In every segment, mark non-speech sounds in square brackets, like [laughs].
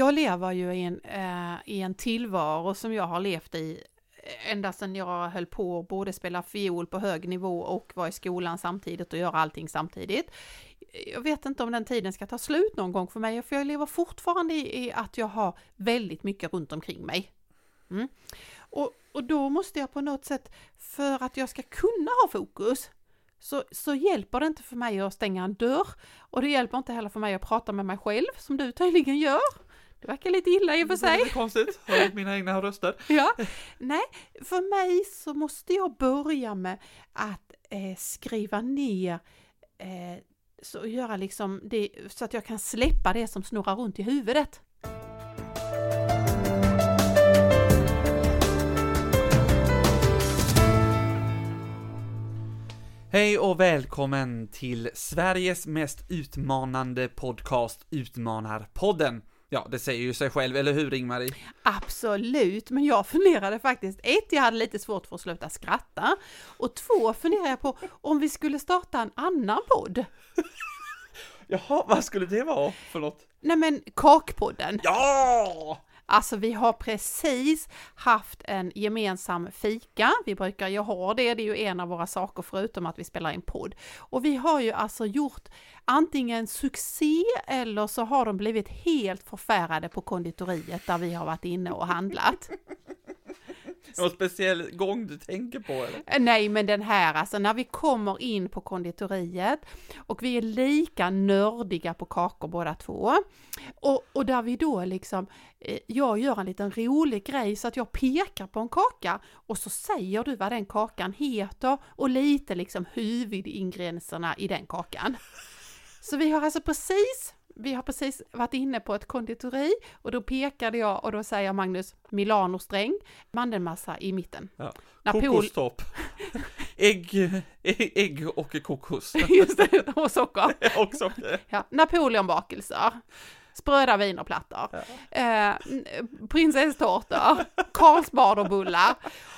Jag lever ju i en, eh, i en tillvaro som jag har levt i eh, ända sedan jag höll på att både spela fiol på hög nivå och vara i skolan samtidigt och göra allting samtidigt. Jag vet inte om den tiden ska ta slut någon gång för mig, för jag lever fortfarande i, i att jag har väldigt mycket runt omkring mig. Mm. Och, och då måste jag på något sätt, för att jag ska kunna ha fokus, så, så hjälper det inte för mig att stänga en dörr och det hjälper inte heller för mig att prata med mig själv som du tydligen gör. Det verkar lite illa i och för sig. Det är konstigt, hör mina egna röster. [laughs] Ja, nej, för mig så måste jag börja med att eh, skriva ner eh, så göra liksom det så att jag kan släppa det som snurrar runt i huvudet. Hej och välkommen till Sveriges mest utmanande podcast Utmanarpodden. Ja, det säger ju sig själv, eller hur Ingmarie? Absolut, men jag funderade faktiskt, ett, jag hade lite svårt för att sluta skratta och två, funderade jag på om vi skulle starta en annan podd. [laughs] Jaha, vad skulle det vara för något? Nej men Kakpodden. Ja! Alltså vi har precis haft en gemensam fika. Vi brukar ju ha det, det är ju en av våra saker förutom att vi spelar in podd. Och vi har ju alltså gjort antingen succé eller så har de blivit helt förfärade på konditoriet där vi har varit inne och handlat. [laughs] [laughs] Någon speciell gång du tänker på eller? Eh, nej, men den här, alltså när vi kommer in på konditoriet och vi är lika nördiga på kakor båda två. Och, och där vi då liksom, eh, jag gör en liten rolig grej så att jag pekar på en kaka och så säger du vad den kakan heter och lite liksom huvudingredienserna i den kakan. Så vi har alltså precis vi har precis varit inne på ett konditori och då pekade jag och då säger Magnus Milanosträng, mandelmassa i mitten. Ja. Napol Kokostopp. [laughs] ägg, ägg och kokos. Just det, och socker. [laughs] och socker. Ja, Napoleonbakelser spröda wienerplattor, ja. eh, prinsesstårtor, [laughs] Karlsbaderbullar.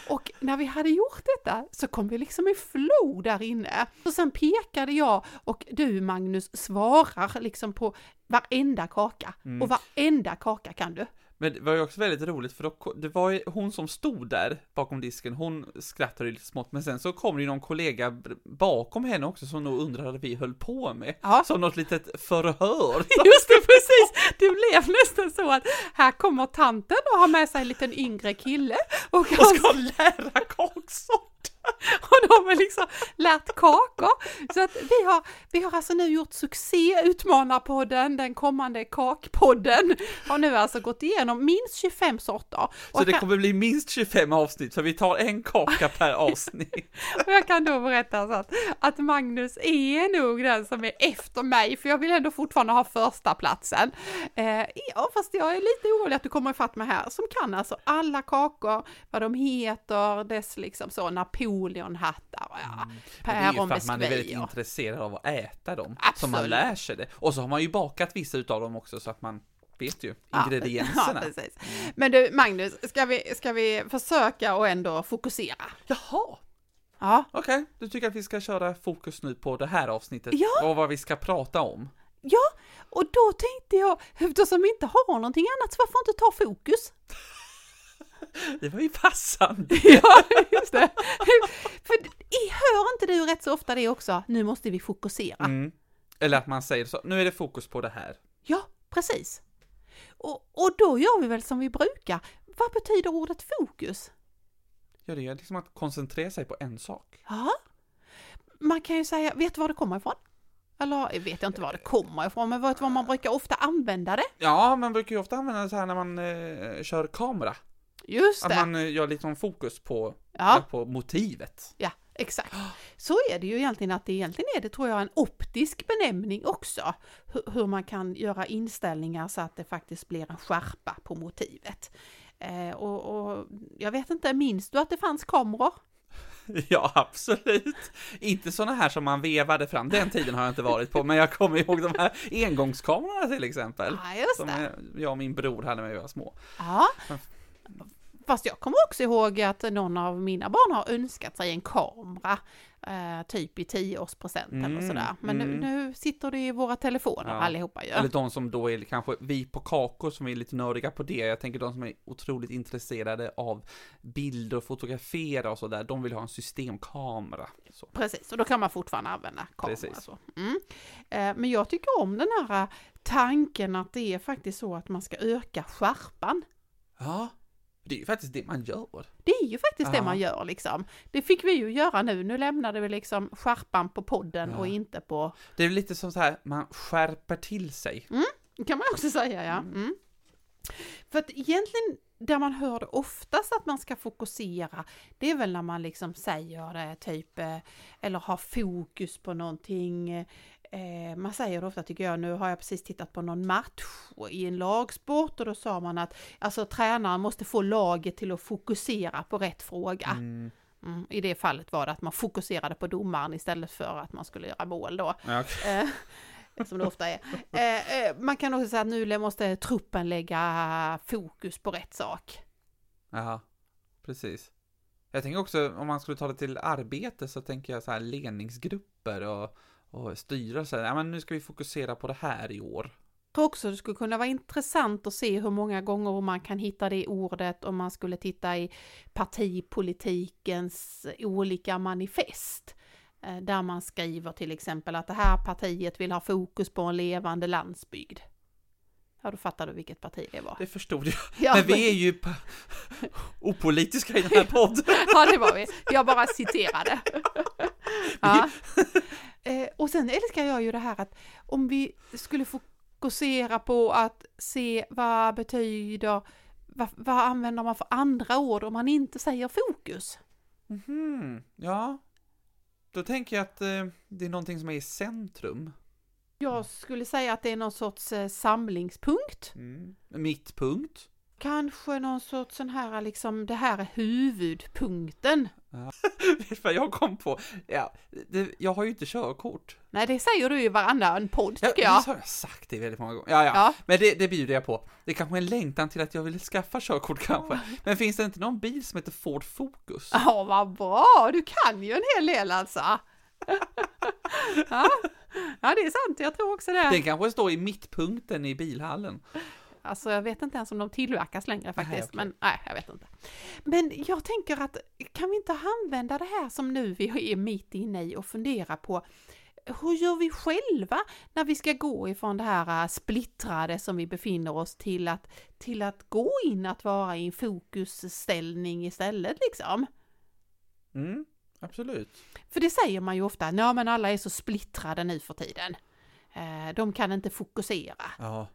Och när vi hade gjort detta så kom vi liksom i flow där inne. Och sen pekade jag och du Magnus svarar liksom på varenda kaka. Mm. Och varenda kaka kan du. Men det var ju också väldigt roligt för då, det var ju hon som stod där bakom disken, hon skrattade lite smått, men sen så kom det ju någon kollega bakom henne också som nog undrade vad vi höll på med. Ja. Som något litet förhör. [laughs] Just det, precis! Det blev nästan så att här kommer tanten och har med sig en liten yngre kille och, och ska lära kaksort. [laughs] Och de har liksom lärt kakor. Så att vi har, vi har alltså nu gjort succé, Utmanarpodden, den kommande kakpodden, har nu alltså gått igenom minst 25 sorter. Så det kommer bli minst 25 avsnitt, för vi tar en kaka per [laughs] avsnitt. och jag kan då berätta så att, att Magnus är nog den som är efter mig, för jag vill ändå fortfarande ha första platsen. Eh, ja, fast jag är lite orolig att du kommer ifatt mig här, som kan alltså alla kakor, vad de heter, dess liksom så, Napoleon Napoleonhattar och ja, mm. Det är ju för att man är väldigt intresserad av att äta dem, Absolut. så man lär sig det. Och så har man ju bakat vissa utav dem också så att man vet ju [laughs] ingredienserna. Ja. Mm. Men du Magnus, ska vi, ska vi försöka och ändå fokusera? Jaha! Ja. Okej, okay. du tycker att vi ska köra fokus nu på det här avsnittet ja. och vad vi ska prata om? Ja, och då tänkte jag, eftersom vi inte har någonting annat, så varför inte ta fokus? [laughs] Det var ju passande. [laughs] ja, just det. [laughs] För hör inte du rätt så ofta det också? Nu måste vi fokusera. Mm. Eller att man säger så, nu är det fokus på det här. Ja, precis. Och, och då gör vi väl som vi brukar. Vad betyder ordet fokus? Ja, det är liksom att koncentrera sig på en sak. Ja. Man kan ju säga, vet du var det kommer ifrån? Eller jag vet inte var det kommer ifrån, men vet du vad man brukar ofta använda det? Ja, man brukar ju ofta använda det så här när man eh, kör kamera. Just det. Att man eh, gör lite fokus på, ja. på motivet. Ja, exakt. Så är det ju egentligen att det egentligen är det tror jag en optisk benämning också. Hur, man kan göra inställningar så att det faktiskt blir en skärpa på motivet. Eh, och, och jag vet inte, minns du att det fanns kameror? [laughs] Ja, absolut. Inte sådana här som man vevade fram, den tiden har jag inte varit på, men jag kommer ihåg de här engångskamerorna till exempel. Ja, just det. Som jag och min bror hade när vi var små. Ja. Fast jag kommer också ihåg att någon av mina barn har önskat sig en kamera, eh, typ i 10-årspresent mm, eller sådär. Men mm. nu, nu, sitter det i våra telefoner ja. allihopa ju. Eller de som då är kanske, vi på Kakor som är lite nördiga på det, jag tänker de som är otroligt intresserade av bilder och fotografera och sådär, de vill ha en systemkamera. Så. Precis, och då kan man fortfarande använda kamera. Precis. Så. Mm. Eh, men jag tycker om den här tanken att det är faktiskt så att man ska öka skärpan. Ja. Det är ju faktiskt det man gör. Det är ju faktiskt Aha. det man gör liksom. Det fick vi ju göra nu. Nu lämnade vi liksom skärpan på podden ja. och inte på... Det är lite som så här, man skärper till sig. Mm, kan man också säga ja. Mm. mm. För att egentligen, där man hör det oftast att man ska fokusera, det är väl när man liksom säger det typ, eh, eller har fokus på någonting, eh, man säger ofta tycker jag, nu har jag precis tittat på någon match i en lagsport och då sa man att alltså tränaren måste få laget till att fokusera på rätt fråga. Mm. Mm, I det fallet var det att man fokuserade på domaren istället för att man skulle göra mål då. okay. eh, som det ofta är. Eh, eh, man kan också säga att nu måste truppen lägga fokus på rätt sak. Ja, precis. Jag tänker också om man skulle ta det till arbete så tänker jag så här ledningsgrupper och och styra så här, ja men nu ska vi fokusera på det här i år. Jag tror också det skulle kunna vara intressant att se hur många gånger man kan hitta det ordet om man skulle titta i partipolitikens olika manifest. Eh, där man skriver till exempel att det här partiet vill ha fokus på en levande landsbygd. Ja, då fattar du vilket parti det var. Det förstod jag. [laughs] Ja, men vi är ju [laughs] opolitiska i den här podden. [laughs] ja, det var vi. Jag bara citerade. ja. Eh, och sen älskar jag ju det här att om vi skulle fokusera på att se vad betyder, vad, vad använder man för andra ord om man inte säger fokus? Mm, ja, då tänker jag att eh, det är någonting som är i centrum. Jag skulle säga att det är någon sorts eh, samlingspunkt. Mm. Mittpunkt. Kanske någon sorts sån här liksom, det här är huvudpunkten. Ja. [laughs] Vet du vad jag kom på? Ja, det, jag har ju inte körkort. Nej, det säger du ju varannan podd tycker ja, jag. Ja, har jag sagt det väldigt många gånger. Ja, ja, ja. men det, det bjuder jag på. Det är kanske är en längtan till att jag vill skaffa körkort kanske. Men finns det inte någon bil som heter Ford Focus? Ja, vad bra! Du kan ju en hel del alltså. [laughs] ja. ja, det är sant. Jag tror också det. Den kanske står i mittpunkten i bilhallen. Alltså jag vet inte ens om de tillverkas längre faktiskt, nej, okay. men nej, jag vet inte. Men jag tänker att kan vi inte använda det här som nu vi är mitt inne i och fundera på hur gör vi själva när vi ska gå ifrån det här äh, splittrade som vi befinner oss till att, till att gå in att vara i en fokusställning istället liksom? Mm, absolut. För det säger man ju ofta, ja men alla är så splittrade nu för tiden. Eh, de kan inte fokusera. Ja.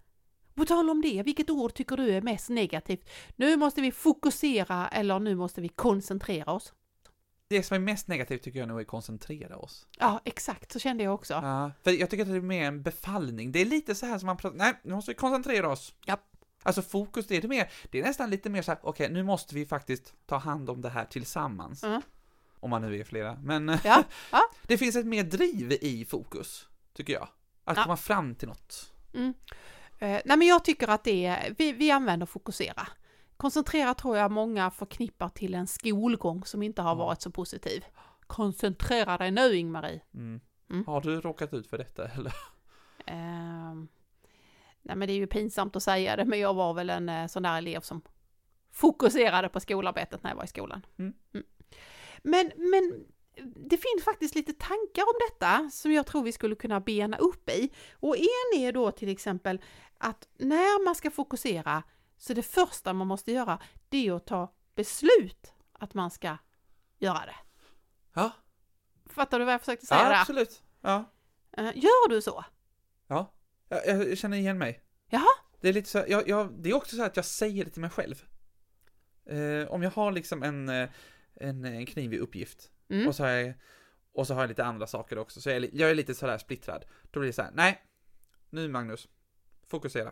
På tal om det, vilket ord tycker du är mest negativt? Nu måste vi fokusera eller nu måste vi koncentrera oss? Det som är mest negativt tycker jag nog är koncentrera oss. Ja, exakt, så kände jag också. Ja, för jag tycker att det är mer en befallning. Det är lite så här som man pratar, nej, nu måste vi koncentrera oss. Ja. Alltså fokus, det är, det mer, det är nästan lite mer så här, okej, okay, nu måste vi faktiskt ta hand om det här tillsammans. Mm. Om man nu är flera, men [laughs] ja. Ja. det finns ett mer driv i fokus, tycker jag. Att komma fram till något. Mm. Eh, nej men jag tycker att det är, vi, vi använder fokusera. Koncentrera tror jag många förknippar till en skolgång som inte har varit så positiv. Koncentrera dig nu Ingmarie. Mm. Mm. Har du råkat ut för detta eller? Eh, nej men det är ju pinsamt att säga det, men jag var väl en eh, sån där elev som fokuserade på skolarbetet när jag var i skolan. Mm. mm. Men, men det finns faktiskt lite tankar om detta som jag tror vi skulle kunna bena upp i. Och en är då till exempel att när man ska fokusera så det första man måste göra det är att ta beslut att man ska göra det. Ja. Fattar du vad jag försökte säga ja, där? Absolut. Ja. Eh, gör du så? Ja, jag, jag känner igen mig. Jaha? Det är lite så, jag, jag, det är också så att jag säger det till mig själv. Eh, om jag har liksom en, eh, en, en knivig uppgift mm. och, så har jag, och så har jag lite andra saker också, så jag är, jag är lite sådär splittrad. Då blir det så här, nej, nu Magnus, fokusera.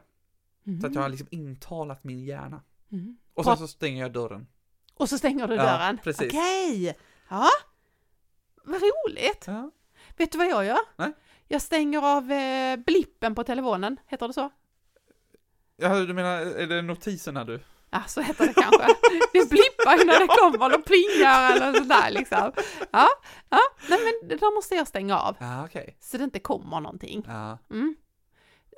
Mm. Så att jag har liksom intalat min hjärna. Mm. Och sen så stänger jag dörren. Och så stänger du dörren? Ja, precis. Okej! Ja, vad roligt! Ja. Vet du vad jag gör? Nej. Jag stänger av eh, blippen på telefonen, heter det så? Ja, du menar, är det notiserna du? Ja, så heter det kanske. Det blippar ju när det kommer och plingar eller sådär liksom. Ja, ja, nej men då måste jag stänga av. Ja. Okay. Så det inte kommer någonting. Ja. Mm.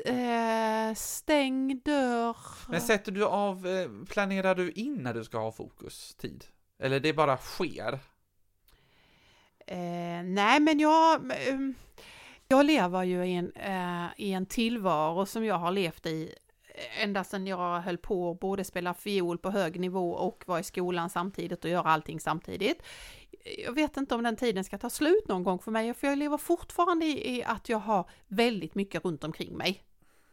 Eh, stäng dörr. Men sätter du av, eh, planerar du in när du ska ha fokustid? Eller det bara sker? Eh, nej, men jag, ehm, jag lever ju i en, eh, i en tillvaro som jag har levt i ända sedan jag höll på att både spela fiol på hög nivå och vara i skolan samtidigt och göra allting samtidigt. Jag vet inte om den tiden ska ta slut någon gång för mig, för jag lever fortfarande i att jag har väldigt mycket runt omkring mig.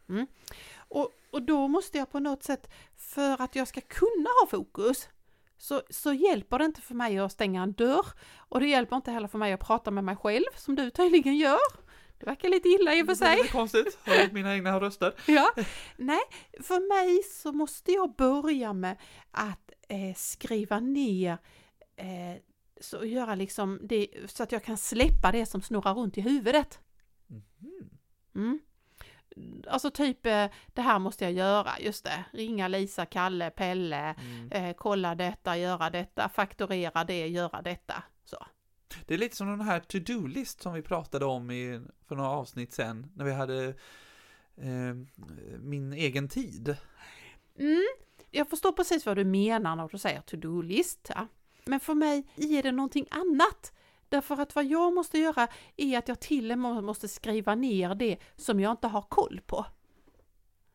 Mm. Och, och då måste jag på något sätt, för att jag ska kunna ha fokus, så, så hjälper det inte för mig att stänga en dörr och det hjälper inte heller för mig att prata med mig själv som du tydligen gör. Det verkar lite illa i och för sig. Det är konstigt, hör mina egna röster. [laughs] Ja, nej, för mig så måste jag börja med att eh, skriva ner eh, så göra liksom det så att jag kan släppa det som snurrar runt i huvudet. Mhm. Mm. Alltså typ, eh, det här måste jag göra, just det, ringa Lisa, Kalle, Pelle, mm. eh, kolla detta, göra detta, fakturera det, göra detta. Så. Det är lite som den här to-do-list som vi pratade om i, för några avsnitt sen, när vi hade eh, min egen tid. Mm, jag förstår precis vad du menar när du säger to-do-list. Ja. Men för mig är det någonting annat. Därför att vad jag måste göra är att jag till och med måste skriva ner det som jag inte har koll på.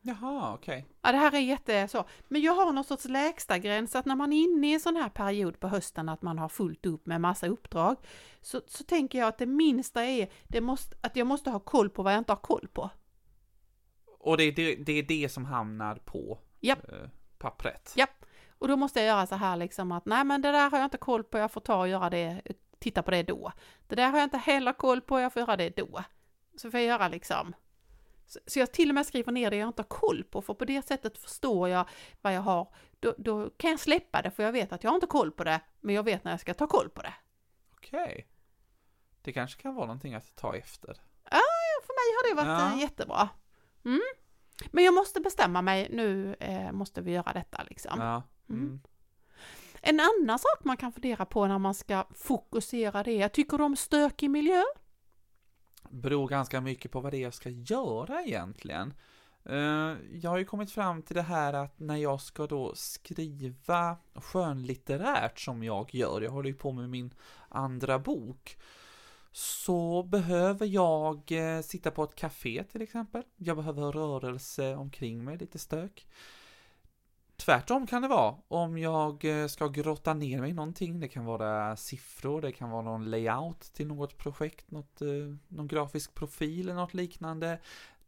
Jaha, okej. Okay. Ja, det här är jätte så. Men jag har någon sorts lägsta gräns att när man är inne i en sån här period på hösten att man har fullt upp med massa uppdrag så, så tänker jag att det minsta är det måste, att jag måste ha koll på vad jag inte har koll på. Och det är det, det, är det som hamnar på Japp. Eh, pappret? Japp. Och då måste jag göra så här liksom att nej men det där har jag inte koll på, jag får ta och göra det, titta på det då. Det där har jag inte heller koll på, jag får göra det då. Så får jag göra liksom så jag till och med skriver ner det jag inte har koll på, för på det sättet förstår jag vad jag har. Då, då kan jag släppa det, för jag vet att jag har inte koll på det, men jag vet när jag ska ta koll på det. Okej. Okay. Det kanske kan vara någonting att ta efter. Ja, för mig har det varit ja. Eh, jättebra. Mm. Men jag måste bestämma mig, nu eh, måste vi göra detta liksom. Ja. Mm. Mm. En annan sak man kan fundera på när man ska fokusera det är, tycker du om stökig miljö? beror ganska mycket på vad det är jag ska göra egentligen. Eh, jag har ju kommit fram till det här att när jag ska då skriva skönlitterärt som jag gör, jag håller ju på med min andra bok, så behöver jag eh, sitta på ett café till exempel. Jag behöver rörelse omkring mig, lite stök. Tvärtom kan det vara om jag eh, ska grotta ner mig i någonting. Det kan vara siffror, det kan vara någon layout till något projekt, något, eh, någon grafisk profil eller något liknande.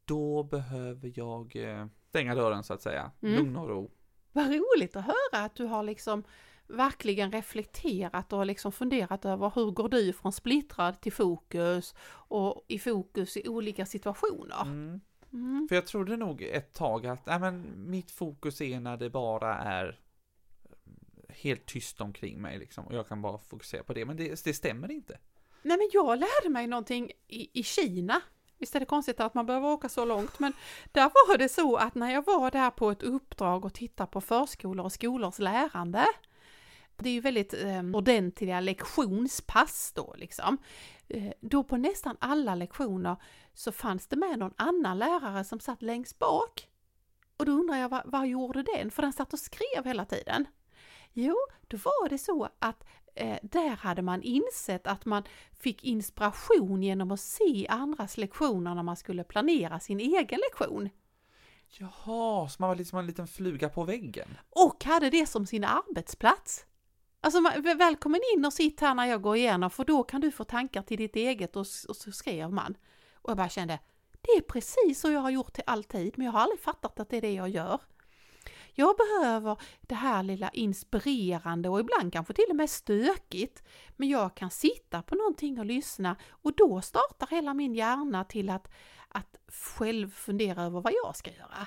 Då behöver jag eh, stänga dörren så att säga. Mm. Lugn och ro. Vad roligt att höra att du har liksom verkligen reflekterat och liksom funderat över hur går du från splittrad till fokus och i fokus i olika situationer. Mm. Mm. För jag trodde nog ett tag att, nej men mitt fokus är när det bara är helt tyst omkring mig liksom och jag kan bara fokusera på det, men det, det stämmer inte. Nej men jag lärde mig någonting i, i Kina. Visst är det konstigt att man behöver åka så långt, men där var det så att när jag var där på ett uppdrag och tittade på förskolor och skolors lärande, det är ju väldigt eh, ordentliga lektionspass då liksom. Eh, då på nästan alla lektioner så fanns det med någon annan lärare som satt längst bak. Och då undrar jag, vad, vad gjorde den? För den satt och skrev hela tiden. Jo, då var det så att eh, där hade man insett att man fick inspiration genom att se andras lektioner när man skulle planera sin egen lektion. Jaha, så man var liksom en liten fluga på väggen? Och hade det som sin arbetsplats. Alltså välkommen in och sitt här när jag går igenom för då kan du få tankar till ditt eget och, och så skrev man. Och jag bara kände, det är precis så jag har gjort till alltid men jag har aldrig fattat att det är det jag gör. Jag behöver det här lilla inspirerande och ibland kanske till och med stökigt. Men jag kan sitta på någonting och lyssna och då startar hela min hjärna till att, att själv fundera över vad jag ska göra.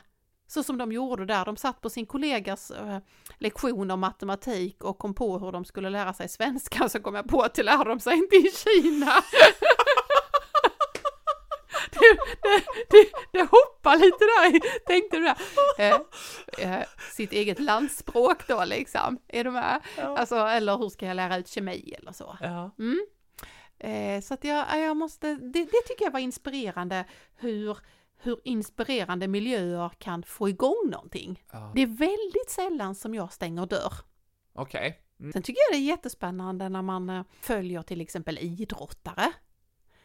Så som de gjorde där, de satt på sin kollegas eh, lektion om matematik och kom på hur de skulle lära sig svenska, så kom jag på att det lärde de sig inte i Kina. [laughs] det det, det, det hoppar lite där, tänkte du där. Eh, eh, sitt eget landspråk då liksom, är du med? Ja. Alltså, eller hur ska jag lära ut kemi eller så. Ja. Mm. Eh, så att jag, jag måste, det, det tycker jag var inspirerande hur hur inspirerande miljöer kan få igång någonting. Ja. Det är väldigt sällan som jag stänger dörr. Okej. Okay. Mm. Sen tycker jag det är jättespännande när man eh, följer till exempel idrottare.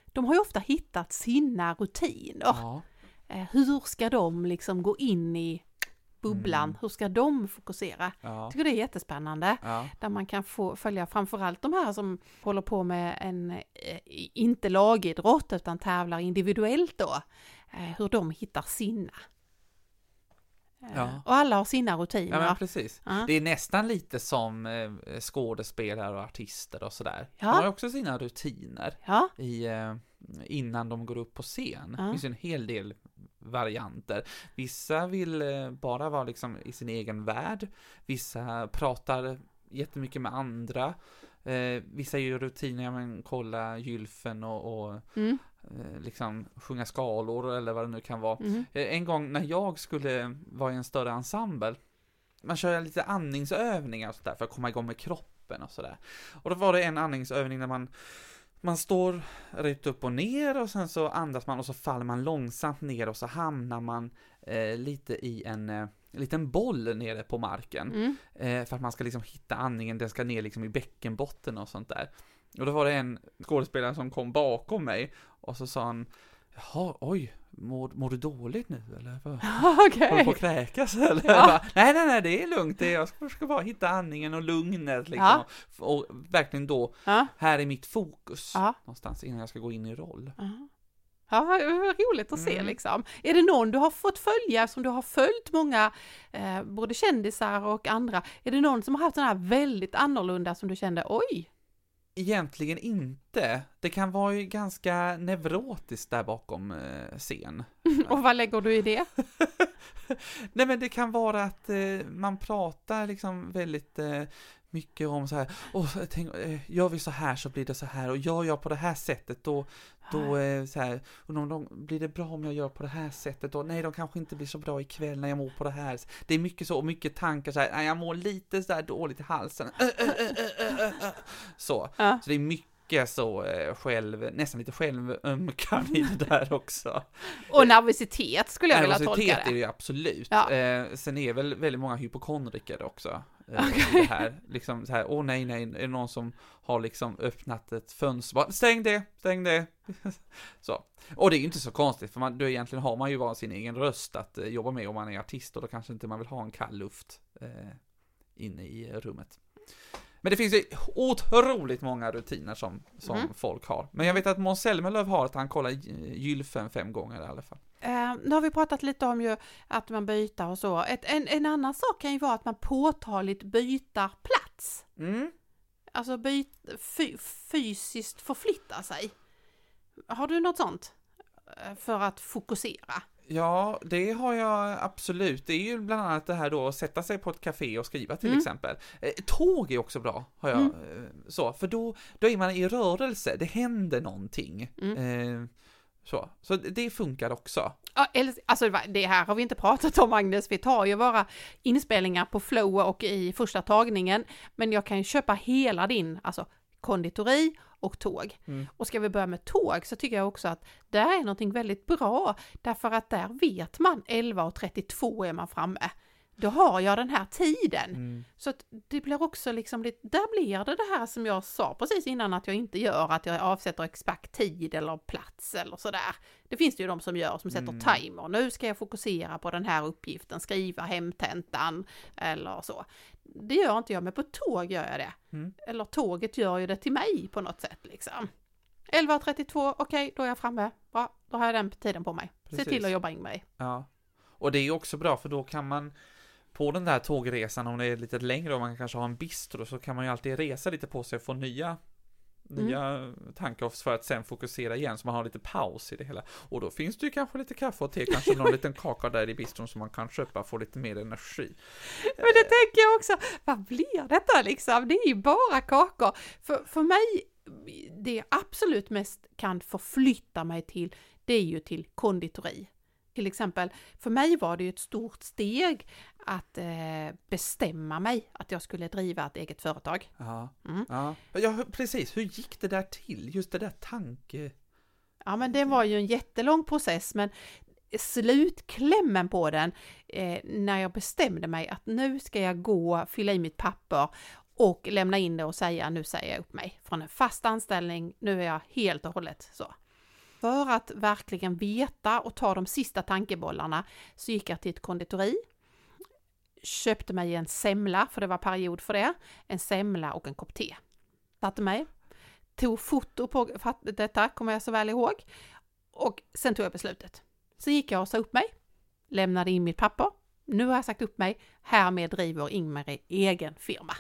De har ju ofta hittat sina rutiner. Ja. Eh, hur ska de liksom gå in i bubblan, mm. hur ska de fokusera? Ja. Jag tycker det är jättespännande. Ja. Där man kan få följa framförallt de här som håller på med en, eh, inte lagidrott utan tävlar individuellt då. Hur de hittar sina. Ja. Och alla har sina rutiner. Ja, precis. Ja. Det är nästan lite som eh, skådespelare och artister och sådär. Ja. De har också sina rutiner ja. i, eh, innan de går upp på scen. Det finns en hel del varianter. Vissa vill eh, bara vara liksom i sin egen värld. Vissa pratar jättemycket med andra. Eh, vissa gör rutiner, ja men kolla gylfen och, och mm. Eh, liksom sjunga skalor eller vad det nu kan vara. Mm. En gång när jag skulle vara i en större ensemble, man kör lite andningsövningar och sådär för att komma igång med kroppen och sådär. Och då var det en andningsövning där man man står rätt upp och ner och sen så andas man och så faller man långsamt ner och så hamnar man eh, lite i en eh, liten boll nere på marken. Mm. Eh, för att man ska liksom hitta andningen, den ska ner liksom i bäckenbotten och sånt där. Och då var det en skådespelare som kom bakom mig och så sa han Jaha, oj, mår, mår du dåligt nu eller? [laughs] Okay. Håller på att kräkas eller? Ja. Bara, nej, nej, nej, det är lugnt, det är, jag ska, ska bara hitta andningen och lugnet liksom. Ja. Och, och, verkligen då, ja. här är mitt fokus någonstans innan jag ska gå in i roll. Ja, vad roligt att se mm. liksom. Är det någon du har fått följa som du har följt många, eh, både kändisar och andra, är det någon som har haft sådana här väldigt annorlunda som du kände, oj, Egentligen inte. Det kan vara ju ganska neurotiskt där bakom eh, scen. [laughs] Och vad lägger du i det? [laughs] Nej men det kan vara att eh, man pratar liksom väldigt eh, mycket om så här, oh, tänk, eh, gör vi så här så blir det så här och gör jag på det här sättet då, då eh, så här, och de, de, blir det bra om jag gör på det här sättet då, nej de kanske inte blir så bra ikväll när jag mår på det här. Det är mycket så, och mycket tankar så här, nej jag mår lite så här dåligt i halsen. [laughs] så, så det är mycket mycket så eh, själv, nästan lite självömkan i det där också. [laughs] Och nervositet skulle jag vilja tolka det. Nervositet är det ju absolut. Ja. Eh, sen är väl väldigt många hypokondriker också. Eh, okay. Det här, liksom så här, åh nej nej, är det någon som har liksom öppnat ett fönster, bara, stäng det, stäng det. [laughs] så. Och det är ju inte så konstigt, för man, då egentligen har man ju bara sin egen röst att eh, jobba med om man är artist och då kanske inte man vill ha en kall luft eh, inne i rummet. Men det finns ju otroligt många rutiner som, som mm. folk har. Men jag vet att Måns Zelmerlöw har att han kollar gylfen fem gånger i alla fall. Eh, nu har vi pratat lite om ju att man byter och så. Ett, en, en annan sak kan ju vara att man påtagligt byter plats. Mm. Alltså byt, fy, fysiskt förflytta sig. Har du något sånt? Eh, för att fokusera? Ja, det har jag absolut. Det är ju bland annat det här då att sätta sig på ett café och skriva till mm. exempel. Eh, tåg är också bra, har jag mm. Eh, så, för då, då är man i rörelse, det händer någonting. Mm. Eh, så, så det funkar också. Ja, alltså det här har vi inte pratat om Agnes, vi tar ju våra inspelningar på flow och i första tagningen, men jag kan ju köpa hela din, alltså konditori och tåg. Mm. Och ska vi börja med tåg så tycker jag också att det är någonting väldigt bra därför att där vet man 11.32 är man framme. Då har jag den här tiden. Mm. Så att det blir också liksom, där blir det det här som jag sa precis innan att jag inte gör, att jag avsätter exakt tid eller plats eller sådär. Det finns det ju de som gör, som sätter mm. timer. Nu ska jag fokusera på den här uppgiften, skriva hemtentan eller så. Det gör inte jag, men på tåg gör jag det. Mm. Eller tåget gör ju det till mig på något sätt liksom. 11.32, okej, okay, då är jag framme. Bra, då har jag den tiden på mig. Precis. Se till att jobba in mig. Ja. Och det är också bra för då kan man på den där tågresan, om det är lite längre och man kanske har en bistro, så kan man ju alltid resa lite på sig och få nya nya mm. tankar för att sen fokusera igen så man har lite paus i det hela. Och då finns det ju kanske lite kaffe och te, kanske någon [laughs] liten kaka där i bistron som man kan köpa få lite mer energi. Men det tänker jag också, vad blir detta liksom? Det är ju bara kakor. För, för mig, det jag absolut mest kan förflytta mig till, det är ju till konditori. Till exempel, för mig var det ju ett stort steg att eh, bestämma mig att jag skulle driva ett eget företag. Ja, mm. ja. ja, precis. Hur gick det där till? Just det där tanke... Ja, men det var ju en jättelång process, men slutklämmen på den eh, när jag bestämde mig att nu ska jag gå, fylla i mitt papper och lämna in det och säga nu säger jag upp mig från en fast anställning, nu är jag helt och hållet så. För att verkligen veta och ta de sista tankebollarna så gick jag till ett konditori, köpte mig en semla, för det var period för det, en semla och en kopp te. Satte mig, tog foto på detta, kommer jag så väl ihåg, och sen tog jag beslutet. Så gick jag och sa upp mig, lämnade in mitt papper. Nu har jag sagt upp mig, härmed driver Ingmarie egen firma.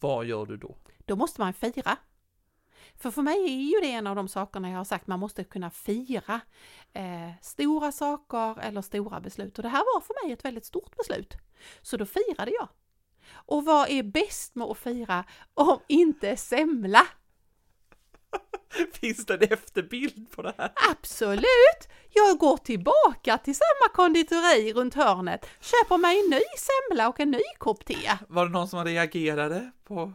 Vad gör du då? Då måste man fira. För för mig är ju det en av de sakerna jag har sagt, man måste kunna fira eh, stora saker eller stora beslut. Och det här var för mig ett väldigt stort beslut. Så då firade jag. Och vad är bäst med att fira om inte semla? [laughs] Finns det en efterbild på det här? Absolut! Jag går tillbaka till samma konditori runt hörnet, köper mig en ny semla och en ny kopp te. Var det någon som reagerade på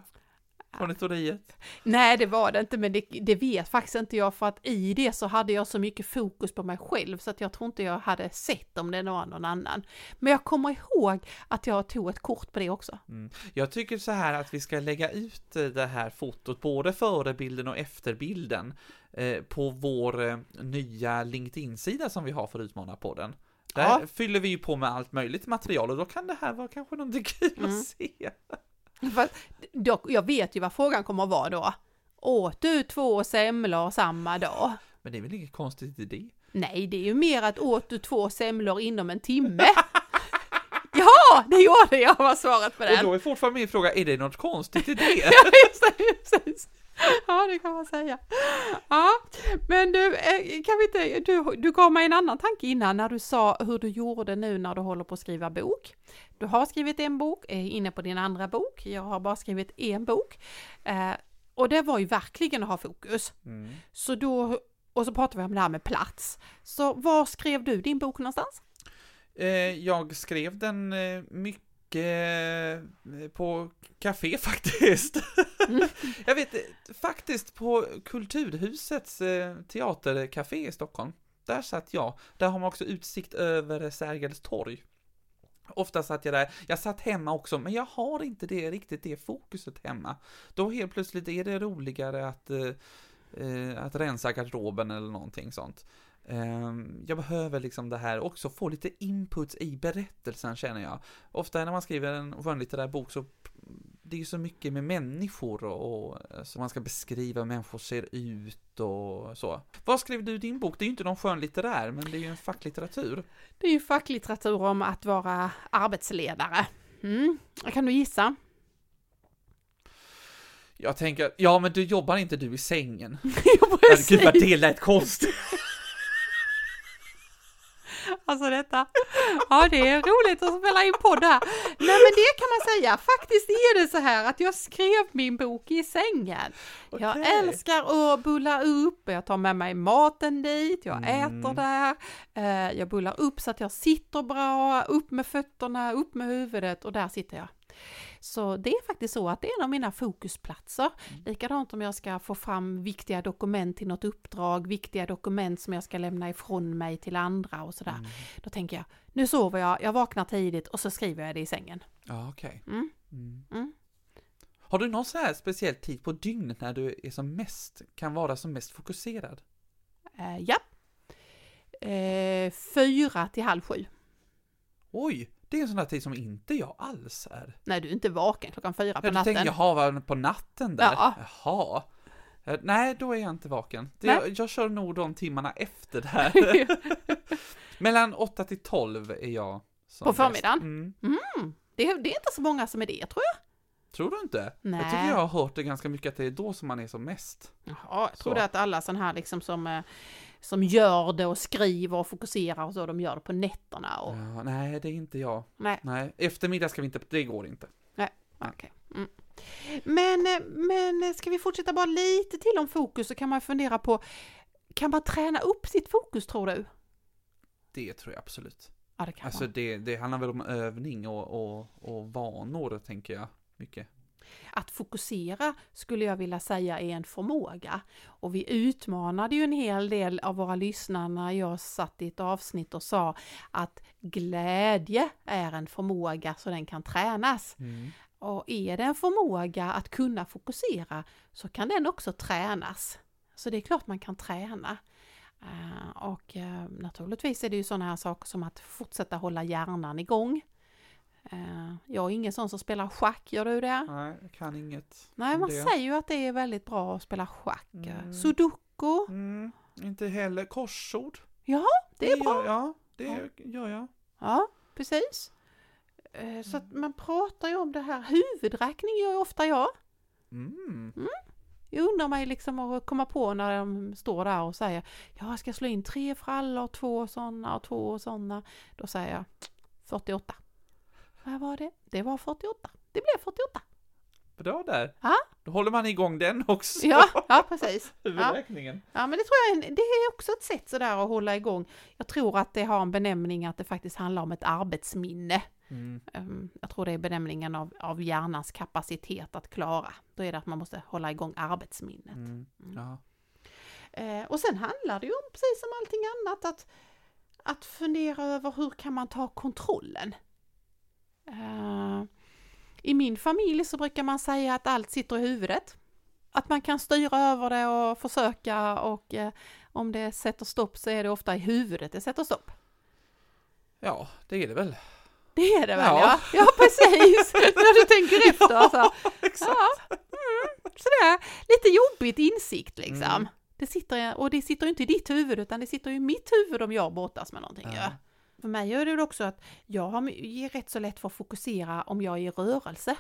konditoriet? Nej, det var det inte, men det, det, vet faktiskt inte jag för att i det så hade jag så mycket fokus på mig själv så att jag tror inte jag hade sett om det var någon annan. Men jag kommer ihåg att jag tog ett kort på det också. Mm. Jag tycker så här att vi ska lägga ut eh, det här fotot, både förebilden och efterbilden, eh, på vår eh, nya LinkedIn-sida som vi har för Utmanarpodden. Där ja. fyller vi ju på med allt möjligt material och då kan det här vara kanske någonting kul mm. att se. [laughs] Fast, då, jag vet ju vad frågan kommer att vara då. Åt du två semlor samma dag? Men det är väl inget konstigt i det? Nej, det är ju mer att åt du två semlor inom en timme? [laughs] ja, det gjorde jag var svaret på den. Och då är fortfarande min fråga, är det något konstigt i det? [laughs] ja, just det, precis. [laughs] Ja, det kan man säga. Ja, men du, eh, kan vi inte, du, du gav mig en annan tanke innan när du sa hur du gjorde nu när du håller på att skriva bok. Du har skrivit en bok, är inne på din andra bok, jag har bara skrivit en bok. Eh, och det var ju verkligen att ha fokus. Mm. Så då, och så pratade vi om det här med plats. Så var skrev du din bok någonstans? Eh, jag skrev den mycket på café [laughs] faktiskt. Mm. [laughs] jag vet faktiskt på Kulturhusets teatercafé i Stockholm. Där satt jag. Där har man också utsikt över Sergels torg. Ofta satt jag där, jag satt hemma också, men jag har inte det riktigt det fokuset hemma. Då helt plötsligt är det roligare att, eh, att rensa garderoben eller någonting sånt. Eh, jag behöver liksom det här också, få lite inputs i berättelsen känner jag. Ofta när man skriver en skönlitterär bok så det är ju så mycket med människor och, och så man ska beskriva hur människor ser ut och så. Vad skrev du i din bok? Det är ju inte någon skönlitterär, men det är ju en facklitteratur. Det är ju facklitteratur om att vara arbetsledare. Mm. Kan du gissa? Jag tänker, ja men du jobbar inte du i sängen? [laughs] jo, precis. Gud vad det lät konstigt. Alltså detta. Ja, det är roligt att spela in podd här. Nej, men det kan man säga. Faktiskt är det så här att jag skrev min bok i sängen. Okay. Jag älskar att bulla upp. Jag tar med mig maten dit. Jag mm. äter där. Eh, jag bullar upp så att jag sitter bra. Upp med fötterna, upp med huvudet och där sitter jag. Så det är faktiskt så att det är en av mina fokusplatser. Mm. Likadant om jag ska få fram viktiga dokument till något uppdrag, viktiga dokument som jag ska lämna ifrån mig till andra och sådär. Mm. Då tänker jag, nu sover jag, jag vaknar tidigt och så skriver jag det i sängen. Ja, okej. Okay. Mm. mm. Mm. Har du någon så här speciell tid på dygnet när du är som mest, kan vara som mest fokuserad? Uh, ja. Uh, fyra till halv sju. Oj, det är en sån här tid som inte jag alls är. Nej, du är inte vaken klockan fyra på natten. Jag tänkte, jaha, på natten där? Ja. Jaha. Nej, då är jag inte vaken. Det, jag, jag kör nog de timmarna efter det här. [laughs] [laughs] Mellan 8 till 12 är jag som På förmiddagen? Mm. Mm. Det, det, är inte så många som är det, tror jag. Tror du inte? Nej. Jag tycker jag har hört det ganska mycket att det är då som man är som mest. Jaha, jag så. trodde att alla sådana här liksom som eh, som gör det och skriver och fokuserar och så, de gör det på nätterna. Och... Ja, nej, det är inte jag. Nej. nej. Eftermiddag ska vi inte, det går inte. Nej, okej. Okay. Mm. Men, men ska vi fortsätta bara lite till om fokus så kan man fundera på Kan man träna upp sitt fokus tror du? Det tror jag absolut. Ja, det kan Alltså man. det, det handlar väl om övning och, och, och vanor, tänker jag. Mycket. Att fokusera skulle jag vilja säga är en förmåga. Och vi utmanade ju en hel del av våra lyssnare när jag satt i ett avsnitt och sa att glädje är en förmåga så den kan tränas. Mm. Och är det en förmåga att kunna fokusera så kan den också tränas. Så det är klart man kan träna. Eh, och eh, naturligtvis är det ju sådana här saker som att fortsätta hålla hjärnan igång. Eh, jag är ingen sån som spelar schack, gör du det? Nej, jag kan inget Nej, man det. säger ju att det är väldigt bra att spela schack. Mm. Sudoku, Mm, inte heller korsord. ja det är bra. Gör, ja, det Ja. gör jag. Ja, precis. Eh, Så att man pratar ju om det här, huvudräkning gör ju ofta jag. Mm. Jag undrar mig liksom att komma på när de står där och säger Ja, jag ska slå in tre frallor, två sådana och två sådana. Då säger jag 48. Vad var det? Det var 48. Det blev 48. Bra där. Ja. Då håller man igång den också. Ja, ja precis. [laughs] Ja. Huvudräkningen. ja, men det tror jag det är också ett sätt sådär att hålla igång. Jag tror att det har en benämning att det faktiskt handlar om ett arbetsminne. Mm. Ehm, Jag tror det är benämningen av, av hjärnans kapacitet att klara. Då är det att man måste hålla igång arbetsminnet. Mm. Ja. Eh, och sen handlar det ju om, precis som allting annat, att, att fundera över hur kan man ta kontrollen? Eh, I min familj så brukar man säga att allt sitter i huvudet. Att man kan styra över det och försöka och eh, om det sätter stopp så är det ofta i huvudet det sätter stopp. ja, det är det väl. Det är det väl Ja. ja? Ja, precis! [laughs] När du tänker efter. Alltså. Exakt. Ja, mm, sådär lite jobbigt insikt liksom. Mm. Det sitter, och det sitter ju inte i ditt huvud utan det sitter i mitt huvud om jag brottas med någonting. Ja. För mig är det också att jag har rätt så lätt för att fokusera om jag är i rörelse.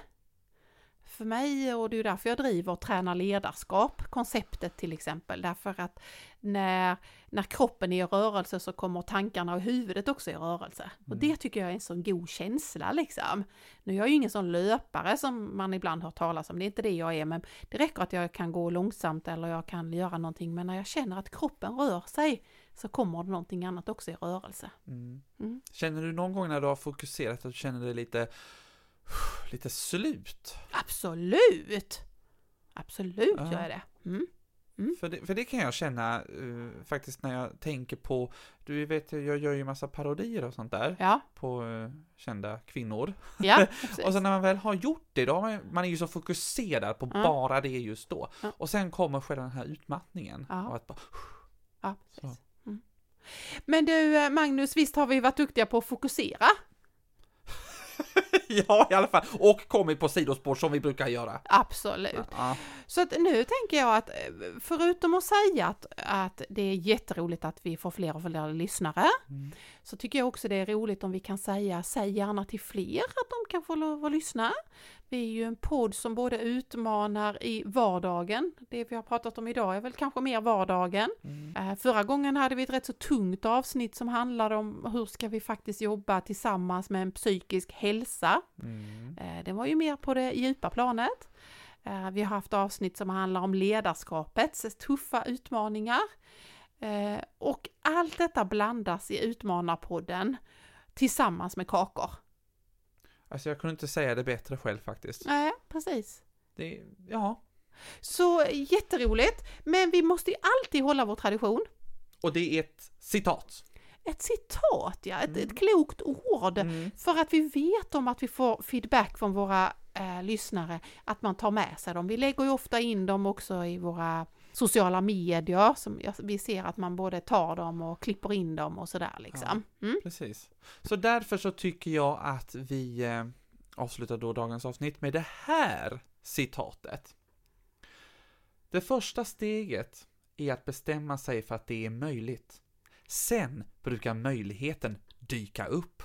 För mig, och det är därför jag driver och tränar ledarskap, konceptet till exempel, därför att när, när kroppen är i rörelse så kommer tankarna och huvudet också i rörelse. Och Mm. det tycker jag är en sån god känsla liksom. Nu är jag ju ingen sån löpare som man ibland hör talas om, det är inte det jag är, men det räcker att jag kan gå långsamt eller jag kan göra någonting, men när jag känner att kroppen rör sig så kommer det någonting annat också i rörelse. Mm. Mm. Känner du någon gång när du har fokuserat att du känner dig lite, [sighs] lite slut? Absolut! Absolut Ja. gör jag det. Mm. Mm. För, det, för det kan jag känna eh, faktiskt när jag tänker på, du vet jag gör ju massa parodier och sånt där Ja, på eh, kända kvinnor. ja. [laughs] Och sen när man väl har gjort det, då man, man är ju så fokuserad på Ja. bara det just då. Ja. Och sen kommer själva den här utmattningen. Ja. Och att bara, [sighs] Ja. Mm. Men du eh, Magnus, visst har vi varit duktiga på att fokusera? [laughs] [laughs] ja, i alla fall. Och kommit på sidospår som vi brukar göra. Absolut. Ja. Så att nu tänker jag att eh, förutom att säga att, att det är jätteroligt att vi får fler och fler lyssnare, Mm. så tycker jag också det är roligt om vi kan säga, säg gärna till fler att de kan få lov att lyssna. Vi är ju en podd som både utmanar i vardagen, det vi har pratat om idag är väl kanske mer vardagen. Mm. Eh, Förra gången hade vi ett rätt så tungt avsnitt som handlade om hur ska vi faktiskt jobba tillsammans med en psykisk hälsa. Mm. Eh, Det var ju mer på det djupa planet. Eh, Vi har haft avsnitt som handlar om ledarskapets tuffa utmaningar. Eh, Och allt detta blandas i Utmanarpodden tillsammans med kakor. Alltså jag kunde inte säga det bättre själv faktiskt. Nej, precis. Det, ja. Så jätteroligt, men vi måste ju alltid hålla vår tradition. Och det är ett citat. Ett citat, ja, ett, Mm. ett klokt ord. Mm. För att vi vet om att vi får feedback från våra eh, lyssnare, att man tar med sig dem. Vi lägger ju ofta in dem också i våra sociala medier, som vi ser att man både tar dem och klipper in dem och sådär liksom. Mm. Precis. Så därför så tycker jag att vi eh, avslutar då dagens avsnitt med det här citatet. Det första steget är att bestämma sig för att det är möjligt. Sen brukar möjligheten dyka upp.